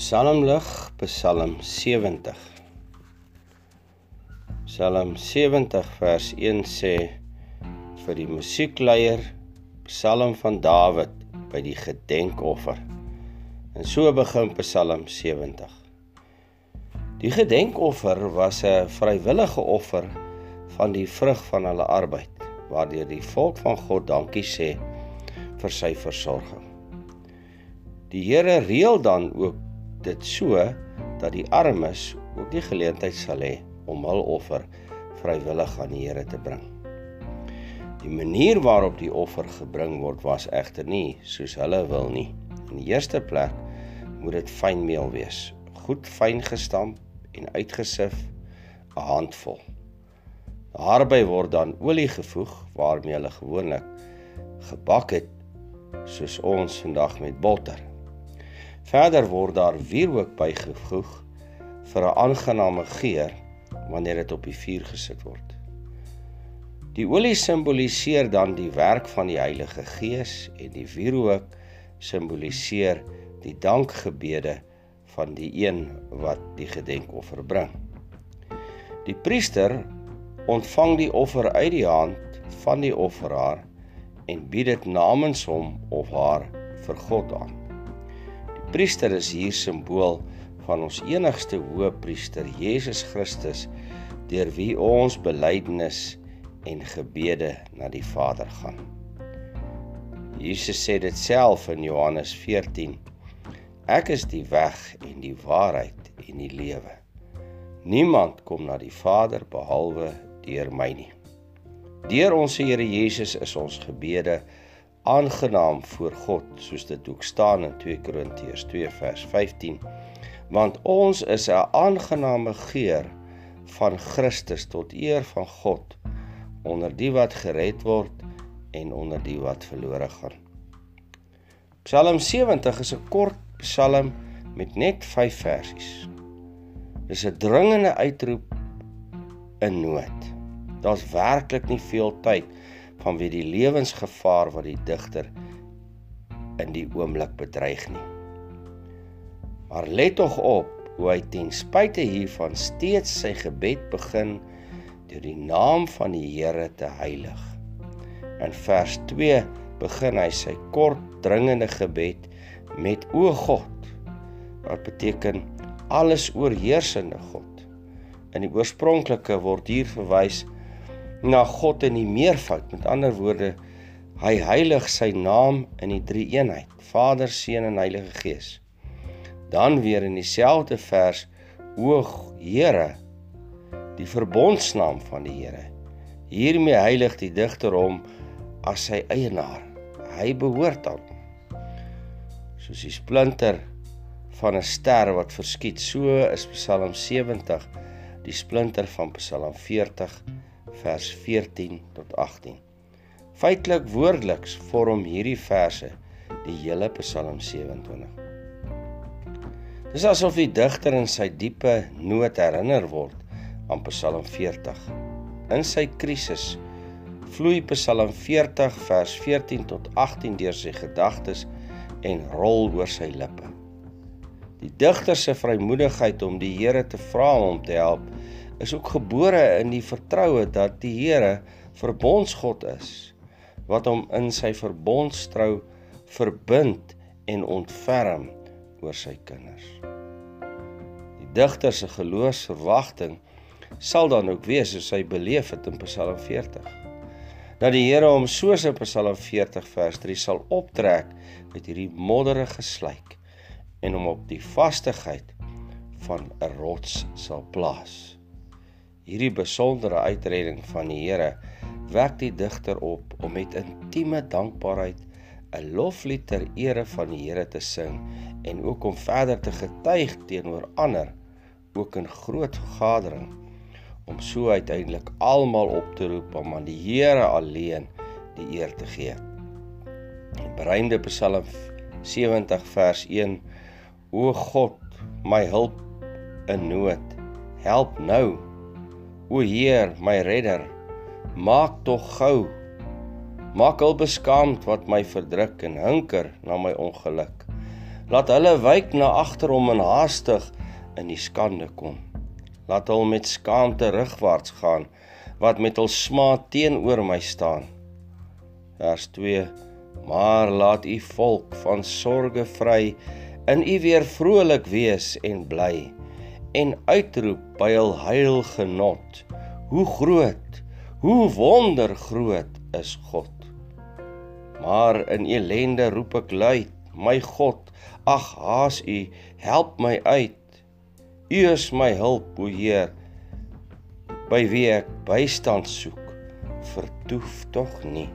Psalmlig Psalm 70 Psalm 70 vers 1 sê vir die musiekleier Psalm van Dawid by die gedenkoffer. En so begin Psalm 70. Die gedenkoffer was 'n vrywillige offer van die vrug van hulle arbeid waardeur die volk van God dankie sê vir sy versorging. Die Here reël dan ook dit so dat die armes ook die geleentheid sal hê om hul offer vrywillig aan die Here te bring. Die manier waarop die offer gebring word was egter nie soos hulle wil nie. In die eerste plek moet dit fynmeel wees, goed fyn gestamp en uitgesif 'n handvol. Daarby word dan olie gevoeg waarmee hulle gewoonlik gebak het soos ons vandag met botter. Verder word daar wierook bygevoeg vir 'n aangename geur wanneer dit op die vuur gesit word. Die olie simboliseer dan die werk van die Heilige Gees en die wierook simboliseer die dankgebede van die een wat die gedenkoffer bring. Die priester ontvang die offer uit die hand van die offeraar en bied dit namens hom of haar vir God aan priester is hier simbool van ons enigste hoëpriester Jesus Christus deur wie ons belydenis en gebede na die Vader gaan. Jesus sê dit self in Johannes 14. Ek is die weg en die waarheid en die lewe. Niemand kom na die Vader behalwe deur my nie. Deur ons Here Jesus is ons gebede aangenaam voor God soos dit ook staan in 2 Korintiërs 2 vers 15 want ons is 'n aangename geur van Christus tot eer van God onder die wat gered word en onder die wat verlore gaan. Psalm 70 is 'n kort psalm met net 5 versies. Dis 'n dringende uitroep in nood. Daar's werklik nie veel tyd vanweë die lewensgevaar wat die digter in die oomblik bedreig nie. Maar let tog op hoe hy ten spyte hiervan steeds sy gebed begin deur die naam van die Here te heilig. In vers 2 begin hy sy kort dringende gebed met o God wat beteken alles oorheersende God. In die oorspronklike word hier verwys na God in die meervoud. Met ander woorde, hy heilig sy naam in die drie eenheid, Vader, Seun en Heilige Gees. Dan weer in dieselfde vers, o Here, die verbondsnaam van die Here. Hiermee heilig die digter hom as sy eienaar. Hy behoort aan hom. Soos die splinter van 'n ster wat verskiet, so is Psalm 70 die splinter van Psalm 40 vers 14 tot 18. Feitelik woordeliks vorm hierdie verse die hele Psalm 27. Dis asof die digter in sy diepe nood herinner word aan Psalm 40. In sy krisis vloei Psalm 40 vers 14 tot 18 deur sy gedagtes en rol oor sy lippe. Die digter se vrymoedigheid om die Here te vra om te help is ook gebore in die vertroue dat die Here verbondsgod is wat hom in sy verbondstrou verbind en ontferm oor sy kinders. Die digter se geloofsverwagting sal dan ook wees soos hy beleef het in Psalm 40. Dat die Here hom soos in Psalm 40 vers 3 sal optrek met hierdie modderige slyk en hom op die vastigheid van 'n rots sal plaas. Hierdie besondere uitredding van die Here wek die digter op om met intieme dankbaarheid 'n loflied ter ere van die Here te sing en ook om verder te getuig teenoor ander ook in groot vergadering om so uiteindelik almal op te roep om aan die Here alleen die eer te gee. Die bereinde Psalm 70 vers 1 O God, my hulp in nood, help nou O Heer, my redder, maak tog gou. Maak al beskaamd wat my verdruk en hinker na my ongeluk. Laat hulle wyk na agter hom en haastig in die skande kom. Laat hulle met skaamte terugwaarts gaan wat met hul smaad teenoor my staan. Vers 2 Maar laat u volk van sorge vry in u weer vrolik wees en bly en uitroep by hul heil genot. Hoe groot, hoe wonder groot is God. Maar in elende roep ek luid, my God, ag haas u, help my uit. U is my hulp, o Heer, by wie ek bystand soek. Vertoef tog nie.